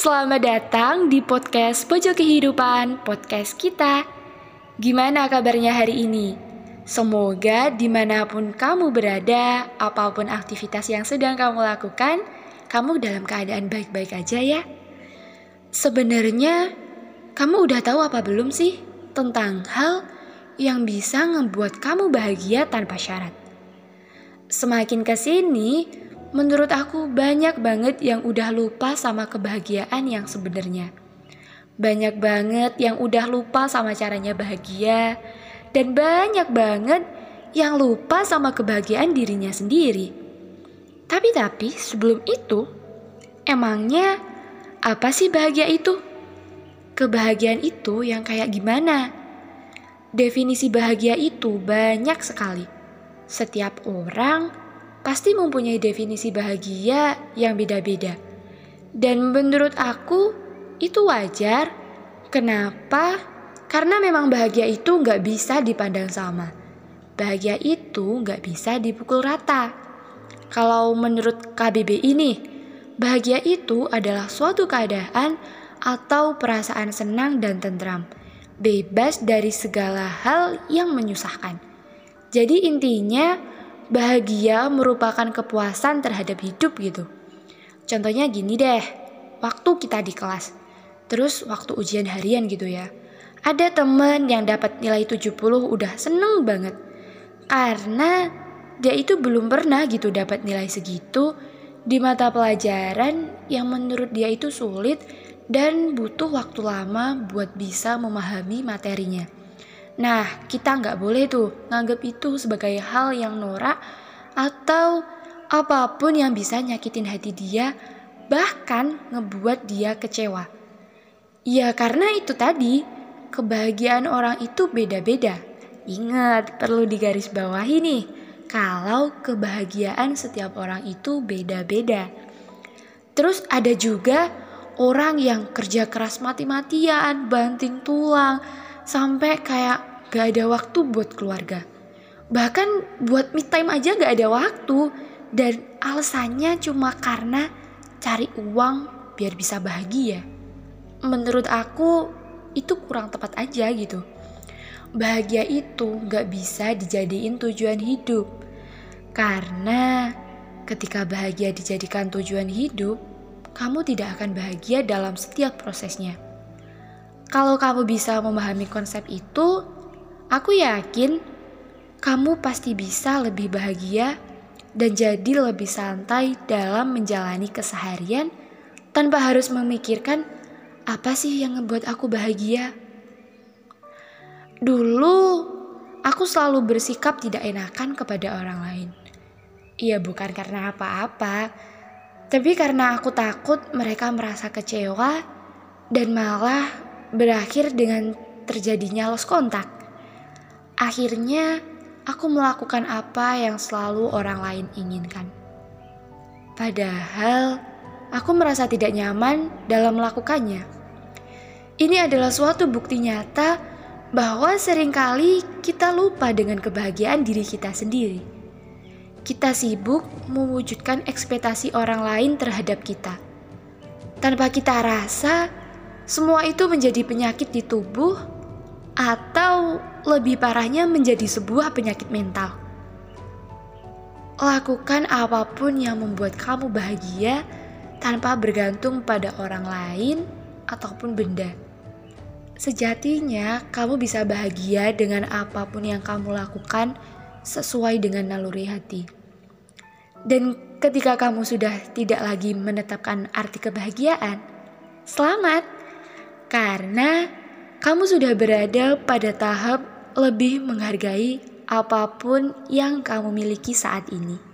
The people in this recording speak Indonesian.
Selamat datang di podcast Pojok Kehidupan, podcast kita. Gimana kabarnya hari ini? Semoga di mana pun kamu berada, apa pun aktivitas yang sedang kamu lakukan, kamu dalam keadaan baik-baik aja ya. Sebenarnya, kamu udah tahu apa belum sih tentang hal yang bisa membuat kamu bahagia tanpa syarat? Semakin ke sini, Menurut aku banyak banget yang udah lupa sama kebahagiaan yang sebenarnya. Banyak banget yang udah lupa sama caranya bahagia dan banyak banget yang lupa sama kebahagiaan dirinya sendiri. Tapi tapi sebelum itu, emangnya apa sih bahagia itu? Kebahagiaan itu yang kayak gimana? Definisi bahagia itu banyak sekali. Setiap orang pasti mempunyai definisi bahagia yang beda-beda. Dan menurut aku itu wajar. Kenapa? Karena memang bahagia itu nggak bisa dipandang sama. Bahagia itu nggak bisa dipukul rata. Kalau menurut KBB ini, bahagia itu adalah suatu keadaan atau perasaan senang dan tentram, bebas dari segala hal yang menyusahkan. Jadi intinya, bahagia merupakan kepuasan terhadap hidup gitu. Contohnya gini deh, waktu kita di kelas, terus waktu ujian harian gitu ya. Ada temen yang dapat nilai 70 udah seneng banget. Karena dia itu belum pernah gitu dapat nilai segitu di mata pelajaran yang menurut dia itu sulit dan butuh waktu lama buat bisa memahami materinya. Nah, kita nggak boleh tuh nganggap itu sebagai hal yang norak atau apa pun yang bisa nyakitin hati dia, bahkan ngebuat dia kecewa. Ya karena itu tadi, kebahagiaan orang itu beda-beda. Ingat, perlu digarisbawahi nih, kalau kebahagiaan setiap orang itu beda-beda. Terus ada juga orang yang kerja keras mati-matian, banting tulang, sampai kayak gak ada waktu buat keluarga. Bahkan buat me time aja gak ada waktu. Dan alasannya cuma karena cari uang biar bisa bahagia. Menurut aku itu kurang tepat aja gitu. Bahagia itu gak bisa dijadiin tujuan hidup. Karena ketika bahagia dijadikan tujuan hidup, kamu tidak akan bahagia dalam setiap prosesnya. Kalau kamu bisa memahami konsep itu, Aku yakin kamu pasti bisa lebih bahagia dan jadi lebih santai dalam menjalani keseharian tanpa harus memikirkan apa sih yang membuat aku bahagia. Dulu aku selalu bersikap tidak enakan kepada orang lain. Iya bukan karena apa-apa, tapi karena aku takut mereka merasa kecewa dan malah berakhir dengan terjadinya lost kontak. Akhirnya, aku melakukan apa yang selalu orang lain inginkan. Padahal, aku merasa tidak nyaman dalam melakukannya. Ini adalah suatu bukti nyata bahwa sering kali kita lupa dengan kebahagiaan diri kita sendiri. Kita sibuk mewujudkan ekspektasi orang lain terhadap kita. Tanpa kita rasa, semua itu menjadi penyakit di tubuh atau lebih parahnya menjadi sebuah penyakit mental. Lakukan apa pun yang membuat kamu bahagia tanpa bergantung pada orang lain ataupun benda. Sejatinya, kamu bisa bahagia dengan apa pun yang kamu lakukan sesuai dengan naluri hati. Dan ketika kamu sudah tidak lagi menetapkan arti kebahagiaan, selamat, karena kamu sudah berada pada tahap lebih menghargai apa pun yang kamu miliki saat ini.